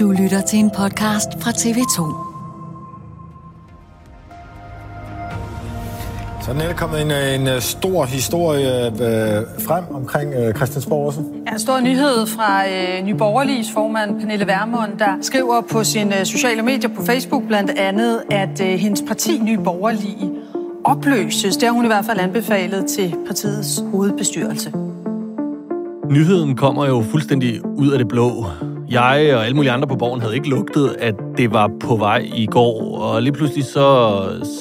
Du lytter til en podcast fra TV2. Så den er kommet en, en øh, stor historie øh, frem omkring øh, Christiansborg også. Ja, en stor nyhed fra øh, Nye Borgerliges formand Pernille Vermund, der skriver på sine øh, sociale medier på Facebook blandt andet, at øh, hendes parti Nye Borgerlige opløses. Det har hun i hvert fald anbefalet til partiets hovedbestyrelse. Nyheden kommer jo fuldstændig ud af det blå. Jeg og alle mulige andre på borgen havde ikke lugtet, at det var på vej i går, og lige pludselig så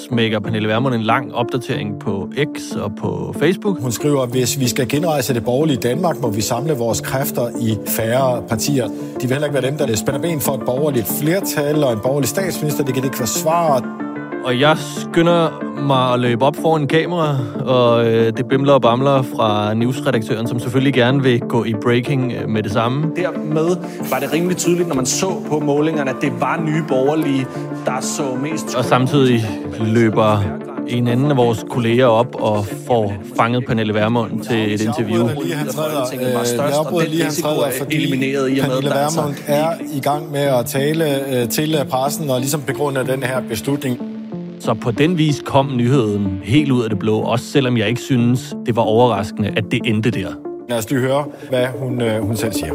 smækker Pernille Vermund en lang opdatering på X og på Facebook. Hun skriver, at hvis vi skal genrejse det borgerlige Danmark, må vi samle vores kræfter i færre partier. De vil heller ikke være dem, der spænder ben for et borgerligt flertal og en borgerlig statsminister. Det kan de ikke forsvare. Og jeg skynder mig at løbe op foran en kamera, og øh, det bimler og bamler fra newsredaktøren, som selvfølgelig gerne vil gå i breaking øh, med det samme. Dermed var det rimelig tydeligt, når man så på målingerne, at det var nye borgerlige, der så mest... Og samtidig løber en anden af vores kolleger op og får fanget Pernille Vermund til et interview. Lige han træder, øh, jeg afbryder lige han træder, fordi elimineret i Pernille altså- Vermund er i gang med at tale øh, til pressen og ligesom begrunde den her beslutning. Så på den vis kom nyheden helt ud af det blå, også selvom jeg ikke synes, det var overraskende, at det endte der. Lad os lige høre, hvad hun, øh, hun selv siger.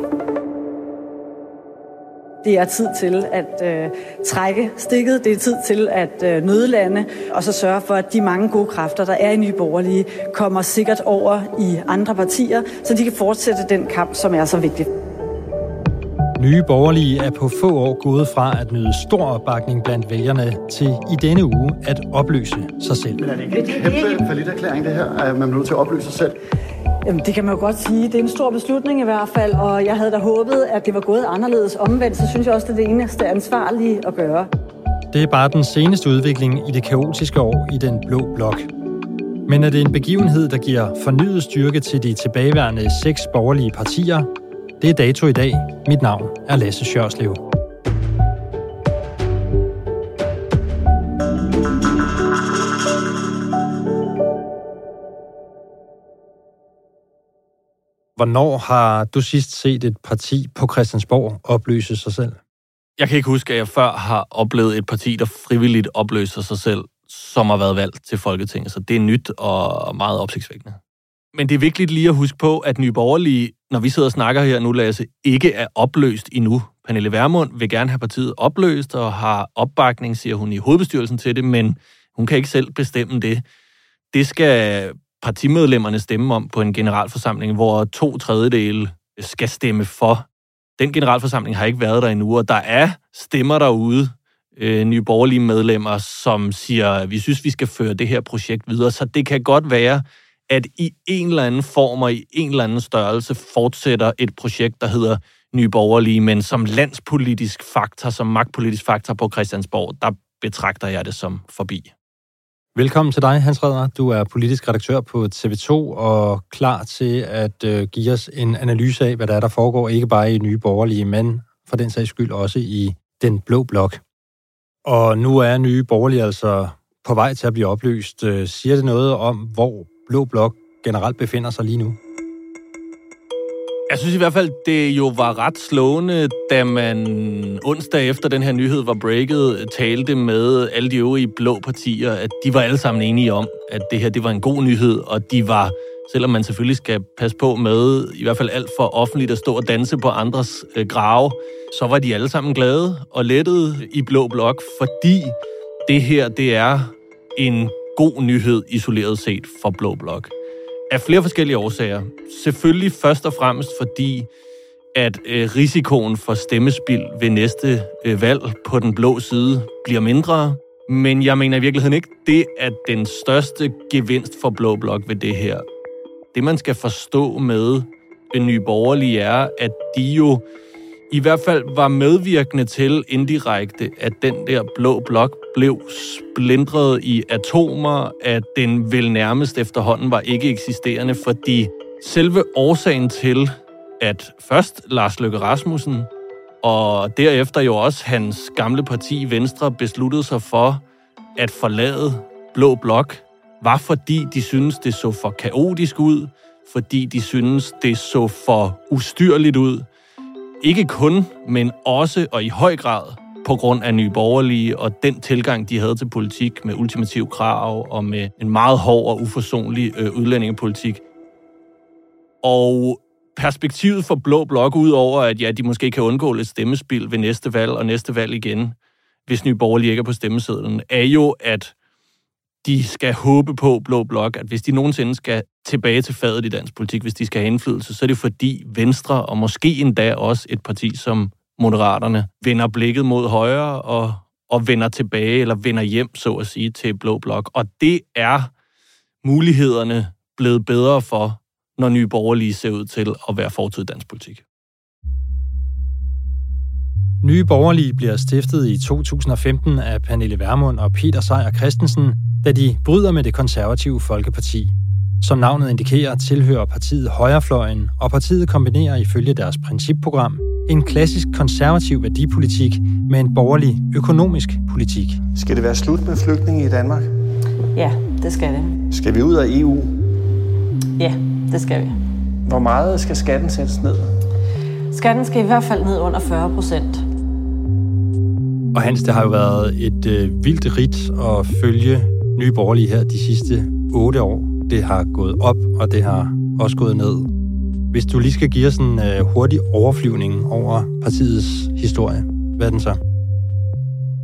Det er tid til at øh, trække stikket, det er tid til at øh, nødlande, og så sørge for, at de mange gode kræfter, der er i Nye Borgerlige, kommer sikkert over i andre partier, så de kan fortsætte den kamp, som er så vigtig. Nye Borgerlige er på få år gået fra at nyde stor opbakning blandt vælgerne til i denne uge at opløse sig selv. Men er det ikke en kæmpe forlitterklæring, det her, at man er nødt til at opløse sig selv? Jamen, det kan man jo godt sige. Det er en stor beslutning i hvert fald, og jeg havde da håbet, at det var gået anderledes omvendt, så synes jeg også, det er det eneste ansvarlige at gøre. Det er bare den seneste udvikling i det kaotiske år i den blå blok. Men er det en begivenhed, der giver fornyet styrke til de tilbageværende seks borgerlige partier? Det er dato i dag. Mit navn er Lasse Sjørslev. Hvornår har du sidst set et parti på Christiansborg opløse sig selv? Jeg kan ikke huske, at jeg før har oplevet et parti, der frivilligt opløser sig selv, som har været valgt til Folketinget. Så det er nyt og meget opsigtsvækkende. Men det er vigtigt lige at huske på, at Nye Borgerlige, når vi sidder og snakker her nu, Lasse, ikke er opløst endnu. Pernille Vermund vil gerne have partiet opløst og har opbakning, siger hun i hovedbestyrelsen til det, men hun kan ikke selv bestemme det. Det skal partimedlemmerne stemme om på en generalforsamling, hvor to tredjedele skal stemme for. Den generalforsamling har ikke været der endnu, og der er stemmer derude, øh, nye borgerlige medlemmer, som siger, at vi synes, vi skal føre det her projekt videre. Så det kan godt være, at i en eller anden form og i en eller anden størrelse fortsætter et projekt, der hedder Nye Borgerlige, men som landspolitisk faktor, som magtpolitisk faktor på Christiansborg, der betragter jeg det som forbi. Velkommen til dig, Hans Redder. Du er politisk redaktør på TV2 og klar til at øh, give os en analyse af, hvad der er, der foregår, ikke bare i Nye Borgerlige, men for den sags skyld også i den blå blok. Og nu er Nye Borgerlige altså på vej til at blive opløst. Øh, siger det noget om, hvor blå blok generelt befinder sig lige nu? Jeg synes i hvert fald, det jo var ret slående, da man onsdag efter den her nyhed var breaket, talte med alle de øvrige blå partier, at de var alle sammen enige om, at det her det var en god nyhed, og de var selvom man selvfølgelig skal passe på med, i hvert fald alt for offentligt at stå og danse på andres øh, grave, så var de alle sammen glade og lettede i Blå Blok, fordi det her, det er en god nyhed isoleret set for Blå Blok. Af flere forskellige årsager. Selvfølgelig først og fremmest fordi, at øh, risikoen for stemmespil ved næste øh, valg på den blå side bliver mindre. Men jeg mener i virkeligheden ikke, det er den største gevinst for Blå Blok ved det her. Det, man skal forstå med den nye borgerlige, er, at de jo i hvert fald var medvirkende til indirekte, at den der blå blok blev splindret i atomer, at den vel nærmest efterhånden var ikke eksisterende, fordi selve årsagen til, at først Lars Løkke Rasmussen og derefter jo også hans gamle parti Venstre besluttede sig for at forlade Blå Blok, var fordi de synes det så for kaotisk ud, fordi de synes det så for ustyrligt ud. Ikke kun, men også og i høj grad på grund af nye borgerlige og den tilgang, de havde til politik med ultimativ krav og med en meget hård og uforsonlig øh, udlændingepolitik. Og perspektivet for Blå Blok, udover at ja, de måske kan undgå lidt stemmespil ved næste valg og næste valg igen, hvis Nye Borgerlige ikke er på stemmesedlen, er jo, at de skal håbe på, Blå Blok, at hvis de nogensinde skal tilbage til fadet i dansk politik, hvis de skal have indflydelse, så er det fordi Venstre, og måske endda også et parti som Moderaterne, vender blikket mod højre og, og vender tilbage, eller vender hjem, så at sige, til Blå Blok. Og det er mulighederne blevet bedre for, når Nye Borgerlige ser ud til at være fortid dansk politik. Nye Borgerlige bliver stiftet i 2015 af Pernille Vermund og Peter Sejer Christensen, da de bryder med det konservative Folkeparti. Som navnet indikerer, tilhører partiet højrefløjen, og partiet kombinerer ifølge deres principprogram en klassisk konservativ værdipolitik med en borgerlig økonomisk politik. Skal det være slut med flygtninge i Danmark? Ja, det skal det. Skal vi ud af EU? Ja, det skal vi. Hvor meget skal skatten sættes ned? Skatten skal i hvert fald ned under 40 procent. Og Hans, det har jo været et øh, vildt rit at følge Nye Borgerlige her de sidste otte år. Det har gået op, og det har også gået ned. Hvis du lige skal give os en øh, hurtig overflyvning over partiets historie, hvad er den så?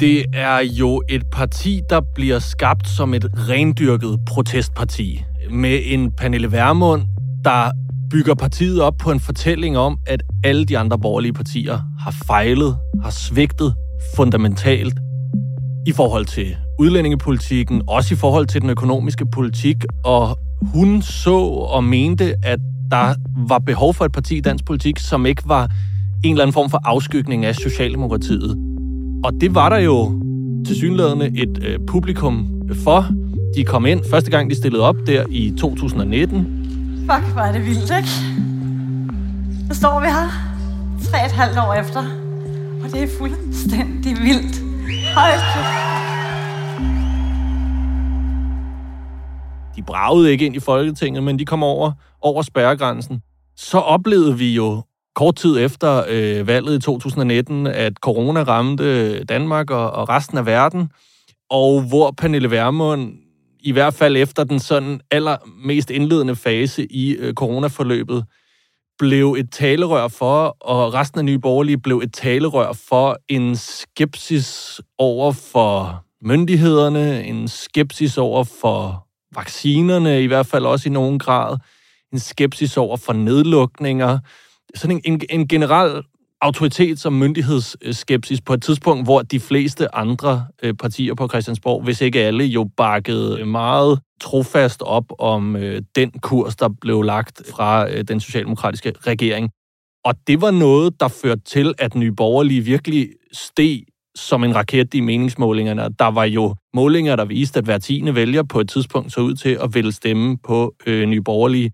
Det er jo et parti, der bliver skabt som et rendyrket protestparti. Med en Pernille Vermund, der bygger partiet op på en fortælling om, at alle de andre borgerlige partier har fejlet, har svigtet fundamentalt i forhold til udlændingepolitikken, også i forhold til den økonomiske politik, og hun så og mente, at der var behov for et parti i dansk politik, som ikke var en eller anden form for afskygning af Socialdemokratiet. Og det var der jo til synlædende et øh, publikum for. De kom ind første gang, de stillede op der i 2019. Fuck, hvor er det vildt, ikke? Nu står vi her, tre et halvt år efter, og det er fuldstændig vildt. Hold De bragede ikke ind i Folketinget, men de kom over, over spærregrænsen. Så oplevede vi jo kort tid efter øh, valget i 2019, at corona ramte øh, Danmark og, og resten af verden, og hvor Pernille Vermund i hvert fald efter den sådan allermest indledende fase i øh, coronaforløbet, blev et talerør for, og resten af Nye Borgerlige blev et talerør for en skepsis over for myndighederne, en skepsis over for vaccinerne, i hvert fald også i nogen grad, en skepsis over for nedlukninger, sådan en, en, en generel autoritets- og myndighedsskepsis på et tidspunkt, hvor de fleste andre øh, partier på Christiansborg, hvis ikke alle, jo bakkede meget trofast op om øh, den kurs, der blev lagt fra øh, den socialdemokratiske regering. Og det var noget, der førte til, at Nye Borgerlige virkelig steg som en raket i meningsmålingerne. Der var jo målinger, der viste, at hver tiende vælger på et tidspunkt så ud til at ville stemme på øh, Nye Borgerlige.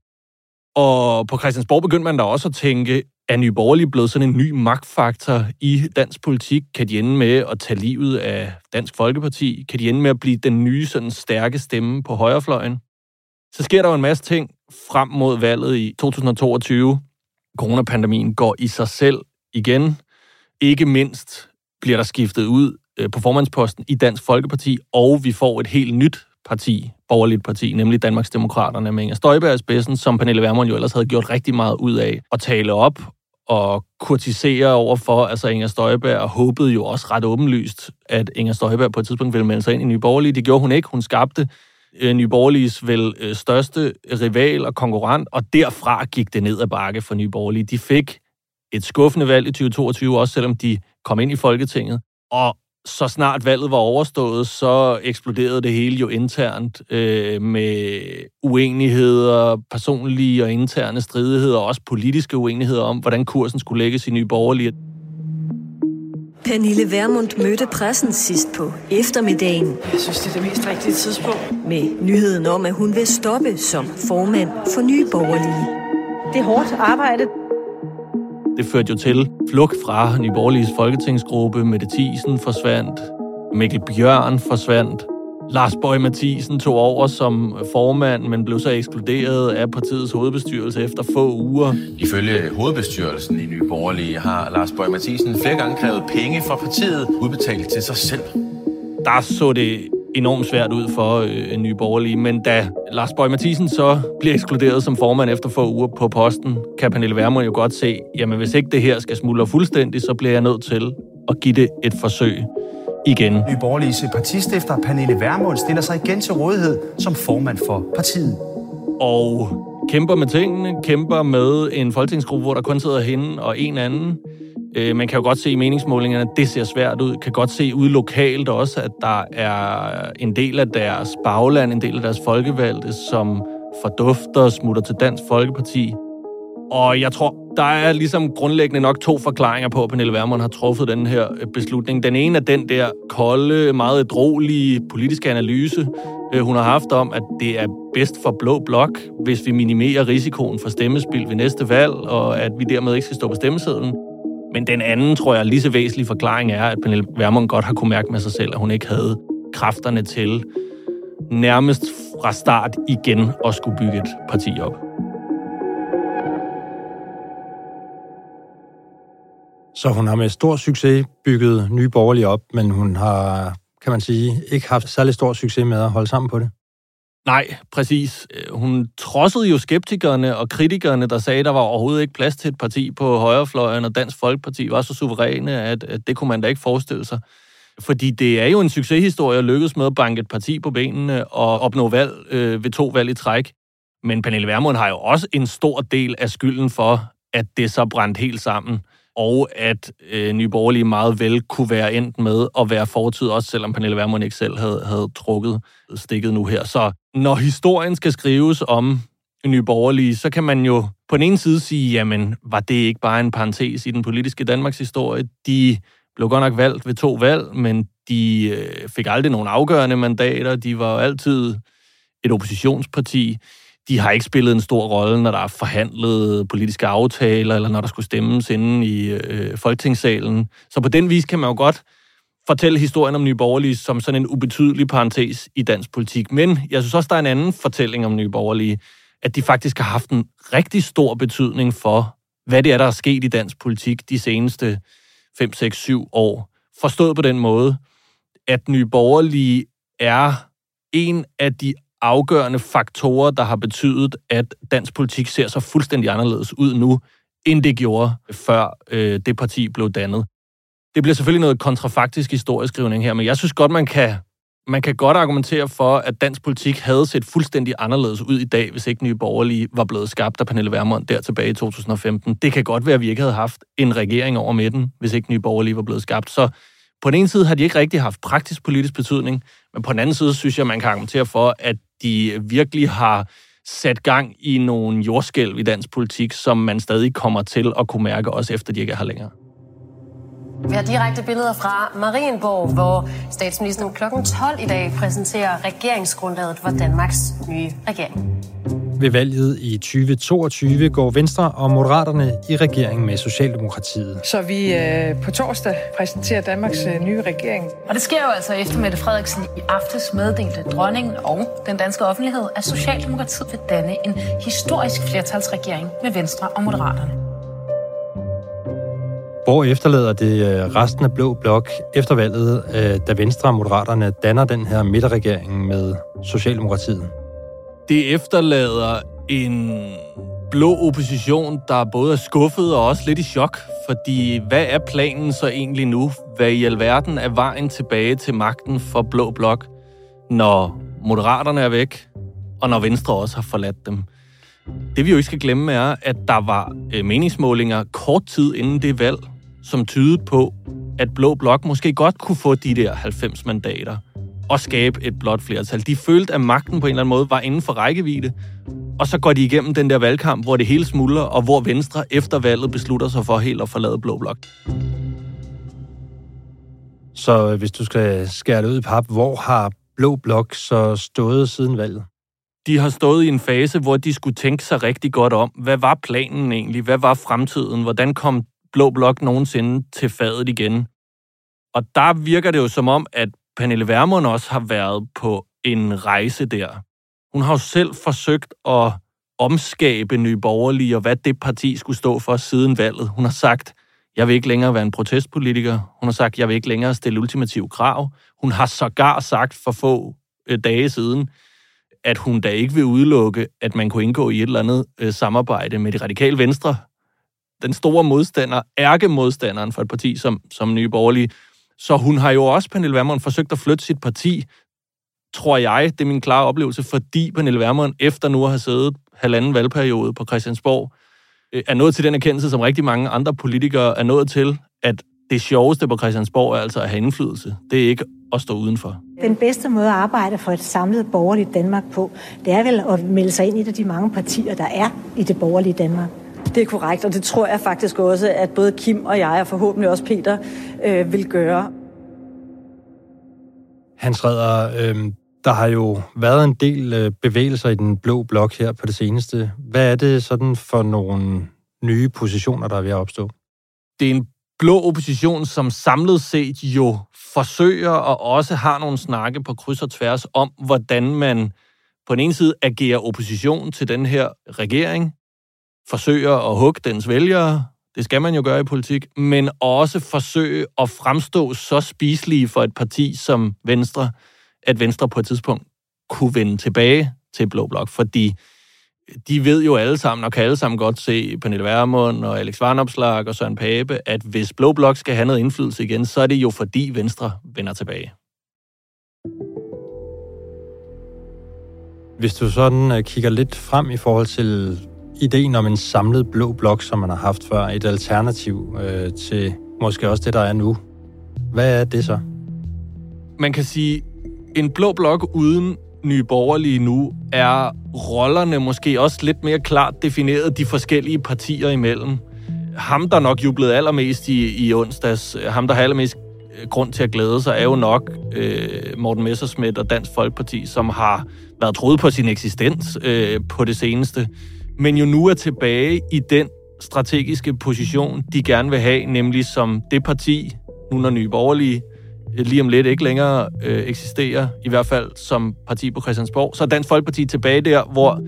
Og på Christiansborg begyndte man da også at tænke, er Nye Borgerlige blevet sådan en ny magtfaktor i dansk politik? Kan de ende med at tage livet af Dansk Folkeparti? Kan de ende med at blive den nye sådan stærke stemme på højrefløjen? Så sker der jo en masse ting frem mod valget i 2022. Coronapandemien går i sig selv igen. Ikke mindst bliver der skiftet ud øh, på formandsposten i Dansk Folkeparti, og vi får et helt nyt parti borgerligt parti, nemlig Danmarks Demokraterne med Inger Støjberg i spidsen, som Pernille Vermund jo ellers havde gjort rigtig meget ud af at tale op og kurtisere overfor, altså Inger Støjberg håbede jo også ret åbenlyst, at Inger Støjberg på et tidspunkt ville melde sig ind i Nye Borgerlige. Det gjorde hun ikke. Hun skabte øh, Nye Borgerliges vel øh, største rival og konkurrent, og derfra gik det ned ad bakke for Nye Borgerlige. De fik et skuffende valg i 2022, også selvom de kom ind i Folketinget. Og så snart valget var overstået, så eksploderede det hele jo internt øh, med uenigheder, personlige og interne stridigheder, og også politiske uenigheder om, hvordan kursen skulle lægges i Nye Borgerlige. Pernille Vermund mødte pressen sidst på eftermiddagen. Jeg synes, det er det mest rigtige tidspunkt. Med nyheden om, at hun vil stoppe som formand for Nye Borgerlige. Det er hårdt arbejde. Det førte jo til flugt fra Nye Borgerliges folketingsgruppe. Mette Thiesen forsvandt. Mikkel Bjørn forsvandt. Lars Bøge Mathisen tog over som formand, men blev så ekskluderet af partiets hovedbestyrelse efter få uger. Ifølge hovedbestyrelsen i Nye Borgerlige har Lars Bøge Mathisen flere gange krævet penge fra partiet udbetalt til sig selv. Der så det enormt svært ud for øh, en ny borgerlige, men da Lars Bøge Mathisen så bliver ekskluderet som formand efter få uger på posten, kan Pernille Vermund jo godt se, jamen hvis ikke det her skal smuldre fuldstændig, så bliver jeg nødt til at give det et forsøg igen. Nye Borgerliges partistifter Pernille Vermund stiller sig igen til rådighed som formand for partiet. Og kæmper med tingene, kæmper med en folketingsgruppe, hvor der kun sidder hende og en anden. Øh, man kan jo godt se i meningsmålingerne, at det ser svært ud. Kan godt se ude lokalt også, at der er en del af deres bagland, en del af deres folkevalgte, som fordufter og smutter til Dansk Folkeparti. Og jeg tror, der er ligesom grundlæggende nok to forklaringer på, at Pernille Vermund har truffet den her øh, beslutning. Den ene er den der kolde, meget drolige politiske analyse, øh, hun har haft om, at det er bedst for blå blok, hvis vi minimerer risikoen for stemmespil ved næste valg, og at vi dermed ikke skal stå på stemmesedlen. Men den anden, tror jeg, lige så væsentlig forklaring er, at Pernille Vermund godt har kunne mærke med sig selv, at hun ikke havde kræfterne til nærmest fra start igen at skulle bygge et parti op. Så hun har med stor succes bygget nye borgerlige op, men hun har, kan man sige, ikke haft særlig stor succes med at holde sammen på det. Nej, præcis. Øh, hun trodsede jo skeptikerne og kritikerne, der sagde, at der var overhovedet ikke plads til et parti på højrefløjen, og Dansk Folkeparti var så suveræne, at, at det kunne man da ikke forestille sig. Fordi det er jo en succeshistorie at lykkes med at banke et parti på benene og opnå valg øh, ved to valg i træk. Men Pernille Vermund har jo også en stor del af skylden for, at det så brændte helt sammen og at øh, Nye Borgerlige meget vel kunne være endt med at være fortid, også selvom Pernille Vermund ikke selv havde, havde trukket stikket nu her. Så når historien skal skrives om Nye Borgerlige, så kan man jo på den ene side sige, jamen, var det ikke bare en parentes i den politiske Danmarks historie? De blev godt nok valgt ved to valg, men de øh, fik aldrig nogen afgørende mandater. De var altid et oppositionsparti de har ikke spillet en stor rolle, når der er forhandlet politiske aftaler, eller når der skulle stemmes inde i øh, folketingssalen. Så på den vis kan man jo godt fortælle historien om Nye Borgerlige som sådan en ubetydelig parentes i dansk politik. Men jeg synes også, der er en anden fortælling om Nye Borgerlige, at de faktisk har haft en rigtig stor betydning for, hvad det er, der er sket i dansk politik de seneste 5, 6, 7 år. Forstået på den måde, at Nye Borgerlige er en af de afgørende faktorer, der har betydet, at dansk politik ser så fuldstændig anderledes ud nu, end det gjorde, før øh, det parti blev dannet. Det bliver selvfølgelig noget kontrafaktisk historieskrivning her, men jeg synes godt, man kan, man kan godt argumentere for, at dansk politik havde set fuldstændig anderledes ud i dag, hvis ikke Nye Borgerlige var blevet skabt af Pernille Vermund der tilbage i 2015. Det kan godt være, at vi ikke havde haft en regering over midten, hvis ikke Nye Borgerlige var blevet skabt. Så på den ene side har de ikke rigtig haft praktisk politisk betydning, men på den anden side synes jeg, man kan argumentere for, at de virkelig har sat gang i nogle jordskælv i dansk politik, som man stadig kommer til at kunne mærke, også efter de ikke er her længere. Vi har direkte billeder fra Marienborg, hvor statsministeren kl. 12 i dag præsenterer regeringsgrundlaget for Danmarks nye regering. Ved valget i 2022 går Venstre og Moderaterne i regering med Socialdemokratiet. Så vi øh, på torsdag præsenterer Danmarks øh, nye regering. Og det sker jo altså efter Mette Frederiksen i aftes meddelte dronningen og den danske offentlighed, at Socialdemokratiet vil danne en historisk flertalsregering med Venstre og Moderaterne. Hvor efterlader det øh, resten af Blå Blok efter valget, øh, da Venstre og Moderaterne danner den her midterregering med Socialdemokratiet? Det efterlader en blå opposition, der både er skuffet og også lidt i chok. Fordi hvad er planen så egentlig nu? Hvad i alverden er vejen tilbage til magten for Blå Blok, når Moderaterne er væk, og når Venstre også har forladt dem? Det vi jo ikke skal glemme er, at der var øh, meningsmålinger kort tid inden det valg, som tydede på, at Blå Blok måske godt kunne få de der 90 mandater og skabe et blot flertal. De følte, at magten på en eller anden måde var inden for rækkevidde, og så går de igennem den der valgkamp, hvor det hele smuldrer, og hvor Venstre efter valget beslutter sig for helt at forlade Blå Blok. Så øh, hvis du skal skære det ud i pap, hvor har Blå Blok så stået siden valget? De har stået i en fase, hvor de skulle tænke sig rigtig godt om. Hvad var planen egentlig? Hvad var fremtiden? Hvordan kom Blå Blok nogensinde til fadet igen? Og der virker det jo som om, at Pernille Vermund også har været på en rejse der. Hun har jo selv forsøgt at omskabe Nye Borgerlige, og hvad det parti skulle stå for siden valget. Hun har sagt, jeg vil ikke længere være en protestpolitiker. Hun har sagt, jeg vil ikke længere stille ultimative krav. Hun har sågar sagt for få øh, dage siden, at hun da ikke vil udelukke, at man kunne indgå i et eller andet øh, samarbejde med de radikale venstre. Den store modstander, ærkemodstanderen for et parti som, som Nye Borgerlige. Så hun har jo også, Pernille Vermund, forsøgt at flytte sit parti, tror jeg, det er min klare oplevelse, fordi Pernille Vermund efter nu at have siddet halvanden valgperiode på Christiansborg, øh, er nået til den erkendelse, som rigtig mange andre politikere er nået til, at det sjoveste på Christiansborg er altså at have indflydelse. Det er ikke at stå udenfor. Den bedste måde at arbejde for et samlet borgerligt Danmark på, det er vel at melde sig ind i et af de mange partier, der er i det borgerlige Danmark. Det er korrekt, og det tror jeg faktisk også, at både Kim og jeg, og forhåbentlig også Peter, øh, vil gøre. Hans Redder, øh, der har jo været en del øh, bevægelser i den blå blok her på det seneste. Hvad er det sådan for nogle nye positioner, der er ved at opstå? Det er en blå opposition, som samlet set jo forsøger og også har nogle snakke på kryds og tværs om, hvordan man på den ene side agerer opposition til den her regering, forsøger at hugge dens vælgere, det skal man jo gøre i politik, men også forsøge at fremstå så spiselige for et parti som Venstre, at Venstre på et tidspunkt kunne vende tilbage til Blå Blok, fordi de ved jo alle sammen, og kan alle sammen godt se Pernille Vermund og Alex Varnopslag og Søren Pape, at hvis Blå Blok skal have noget indflydelse igen, så er det jo fordi Venstre vender tilbage. Hvis du sådan øh, kigger lidt frem i forhold til ideen om en samlet blå blok, som man har haft før, et alternativ øh, til måske også det, der er nu. Hvad er det så? Man kan sige, en blå blok uden nye borgerlige nu, er rollerne måske også lidt mere klart defineret de forskellige partier imellem. Ham, der nok jublede allermest i, i onsdags, øh, ham, der har allermest øh, grund til at glæde sig, er jo nok øh, Morten Messerschmidt og Dansk Folkeparti, som har været troet på sin eksistens øh, på det seneste, men jo nu er tilbage i den strategiske position, de gerne vil have, nemlig som det parti, nu når Nye Borgerlige øh, lige om lidt ikke længere øh, eksisterer, i hvert fald som parti på Christiansborg, så er Dansk Folkeparti tilbage der, hvor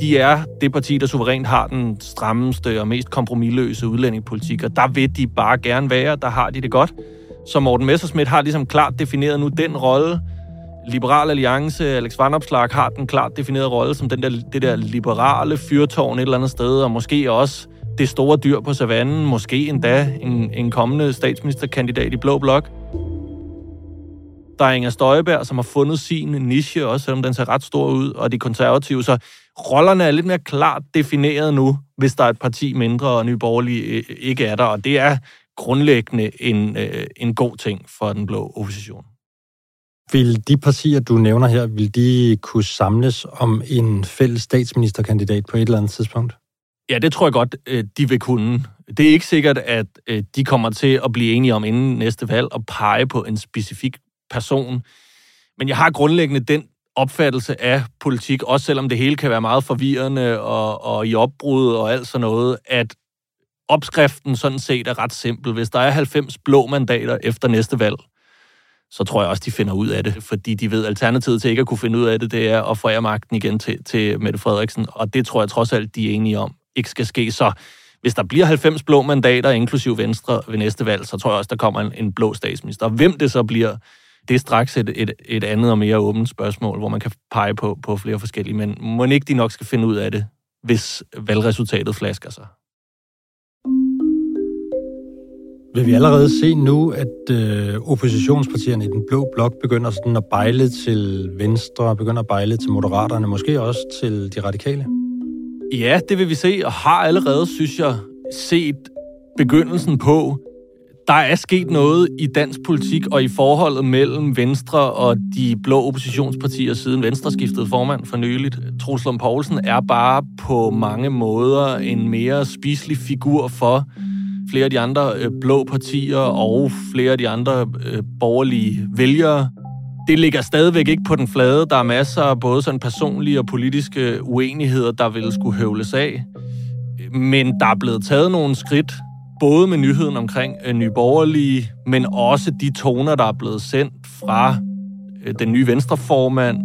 de er det parti, der suverænt har den strammeste og mest kompromilløse udlændingepolitik, og der vil de bare gerne være, der har de det godt. Så Morten Messersmith har ligesom klart defineret nu den rolle, Liberal Alliance, Alex Vanopslag har den klart definerede rolle som den der, det der liberale fyrtårn et eller andet sted, og måske også det store dyr på savannen, måske endda en, en kommende statsministerkandidat i Blå Blok. Der er Inger Støjberg, som har fundet sin niche, også selvom den ser ret stor ud, og de konservative. Så rollerne er lidt mere klart defineret nu, hvis der er et parti mindre, og Nye Borgerlige øh, øh, ikke er der. Og det er grundlæggende en, øh, en god ting for den blå opposition. Vil de partier, du nævner her, vil de kunne samles om en fælles statsministerkandidat på et eller andet tidspunkt? Ja, det tror jeg godt, øh, de vil kunne. Det er ikke sikkert, at øh, de kommer til at blive enige om inden næste valg og pege på en specifik person. Men jeg har grundlæggende den opfattelse af politik, også selvom det hele kan være meget forvirrende og, og i opbrud og alt sådan noget, at opskriften sådan set er ret simpel. Hvis der er 90 blå mandater efter næste valg, så tror jeg også, de finder ud af det, fordi de ved, at alternativet til ikke at kunne finde ud af det, det er at forære magten igen til, til Mette Frederiksen, og det tror jeg trods alt, de er enige om, ikke skal ske. Så hvis der bliver 90 blå mandater, inklusiv Venstre, ved næste valg, så tror jeg også, der kommer en, en blå statsminister. Og hvem det så bliver, det er straks et, et, et andet og mere åbent spørgsmål, hvor man kan pege på, på flere forskellige. Men må ikke de nok skal finde ud af det, hvis valgresultatet flasker sig? Vil vi allerede se nu, at øh, oppositionspartierne i den blå blok begynder sådan at bejle til Venstre, begynder at bejle til Moderaterne, måske også til de radikale? Ja, det vil vi se, og har allerede, synes jeg, set begyndelsen på. Der er sket noget i dansk politik og i forholdet mellem Venstre og de blå oppositionspartier siden Venstre skiftede formand for nyligt. Troels Lund Poulsen er bare på mange måder en mere spiselig figur for flere af de andre øh, blå partier og flere af de andre øh, borgerlige vælgere. Det ligger stadigvæk ikke på den flade. Der er masser af både sådan personlige og politiske uenigheder, der ville skulle høvles af. Men der er blevet taget nogle skridt, både med nyheden omkring øh, Nye Borgerlige, men også de toner, der er blevet sendt fra øh, den nye venstreformand,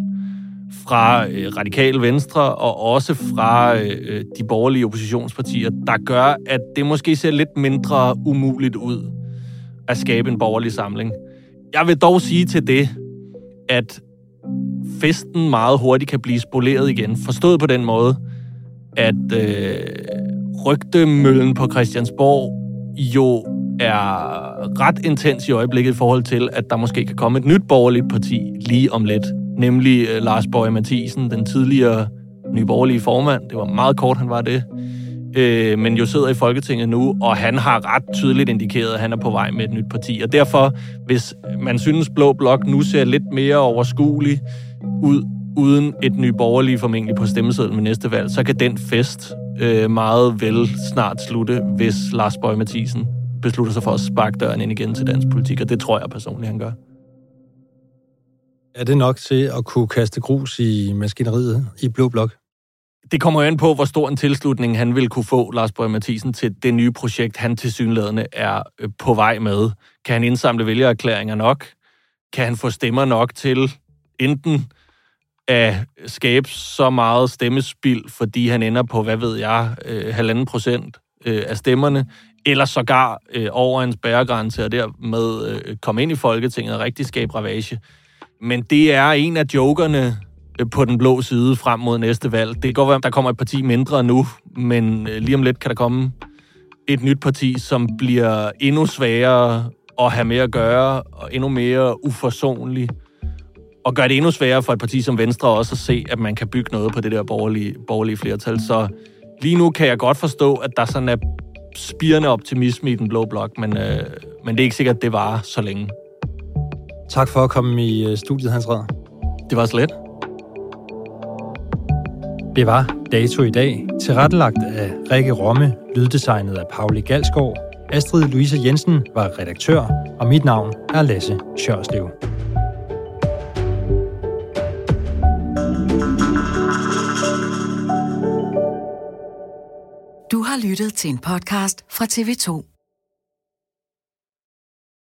fra øh, Radikal Venstre og også fra øh, øh, de borgerlige oppositionspartier, der gør, at det måske ser lidt mindre umuligt ud at skabe en borgerlig samling. Jeg vil dog sige til det, at festen meget hurtigt kan blive spoleret igen. Forstået på den måde, at øh, rygtemøllen på Christiansborg jo er ret intens i øjeblikket i forhold til, at der måske kan komme et nyt borgerligt parti lige om lidt nemlig øh, Lars Bøge Mathisen, den tidligere nyborgerlige formand. Det var meget kort, han var det. Øh, men jo sidder i Folketinget nu, og han har ret tydeligt indikeret, at han er på vej med et nyt parti. Og derfor, hvis man synes, Blå Blok nu ser lidt mere overskuelig ud, uden et nyborgerlige formentlig på stemmesedlen med næste valg, så kan den fest øh, meget vel snart slutte, hvis Lars Bøge Mathisen beslutter sig for at sparke døren ind igen til dansk politik, og det tror jeg personligt, han gør. Er det nok til at kunne kaste grus i maskineriet i Blå Blok? Det kommer jo an på, hvor stor en tilslutning han vil kunne få, Lars Borg Mathisen, til det nye projekt, han til synlædende er øh, på vej med. Kan han indsamle vælgererklæringer nok? Kan han få stemmer nok til enten at skabe så meget stemmespild, fordi han ender på, hvad ved jeg, øh, halvanden procent øh, af stemmerne, eller sågar øh, over en spærregrænse, og dermed komme ind i Folketinget og rigtig skabe ravage. Men det er en af jokerne øh, på den blå side frem mod næste valg. Det kan godt være, at der kommer et parti mindre nu, men øh, lige om lidt kan der komme et nyt parti, som bliver endnu sværere at have med at gøre, og endnu mere uforsonlig, og gør det endnu sværere for et parti som Venstre også at se, at man kan bygge noget på det der borgerlige, borgerlige flertal. Så lige nu kan jeg godt forstå, at der sådan er spirende optimisme i den blå blok, men, øh, men det er ikke sikkert, at det varer så længe. Tak for at komme i øh, studiet, Hans Redder. Det var slet. Det var Dato i dag, tilrettelagt af Rikke Romme, lyddesignet af Pauli Galskov. Astrid Louise Jensen var redaktør, og mit navn er Lasse Sjørslev. Du har lyttet til en podcast fra TV2.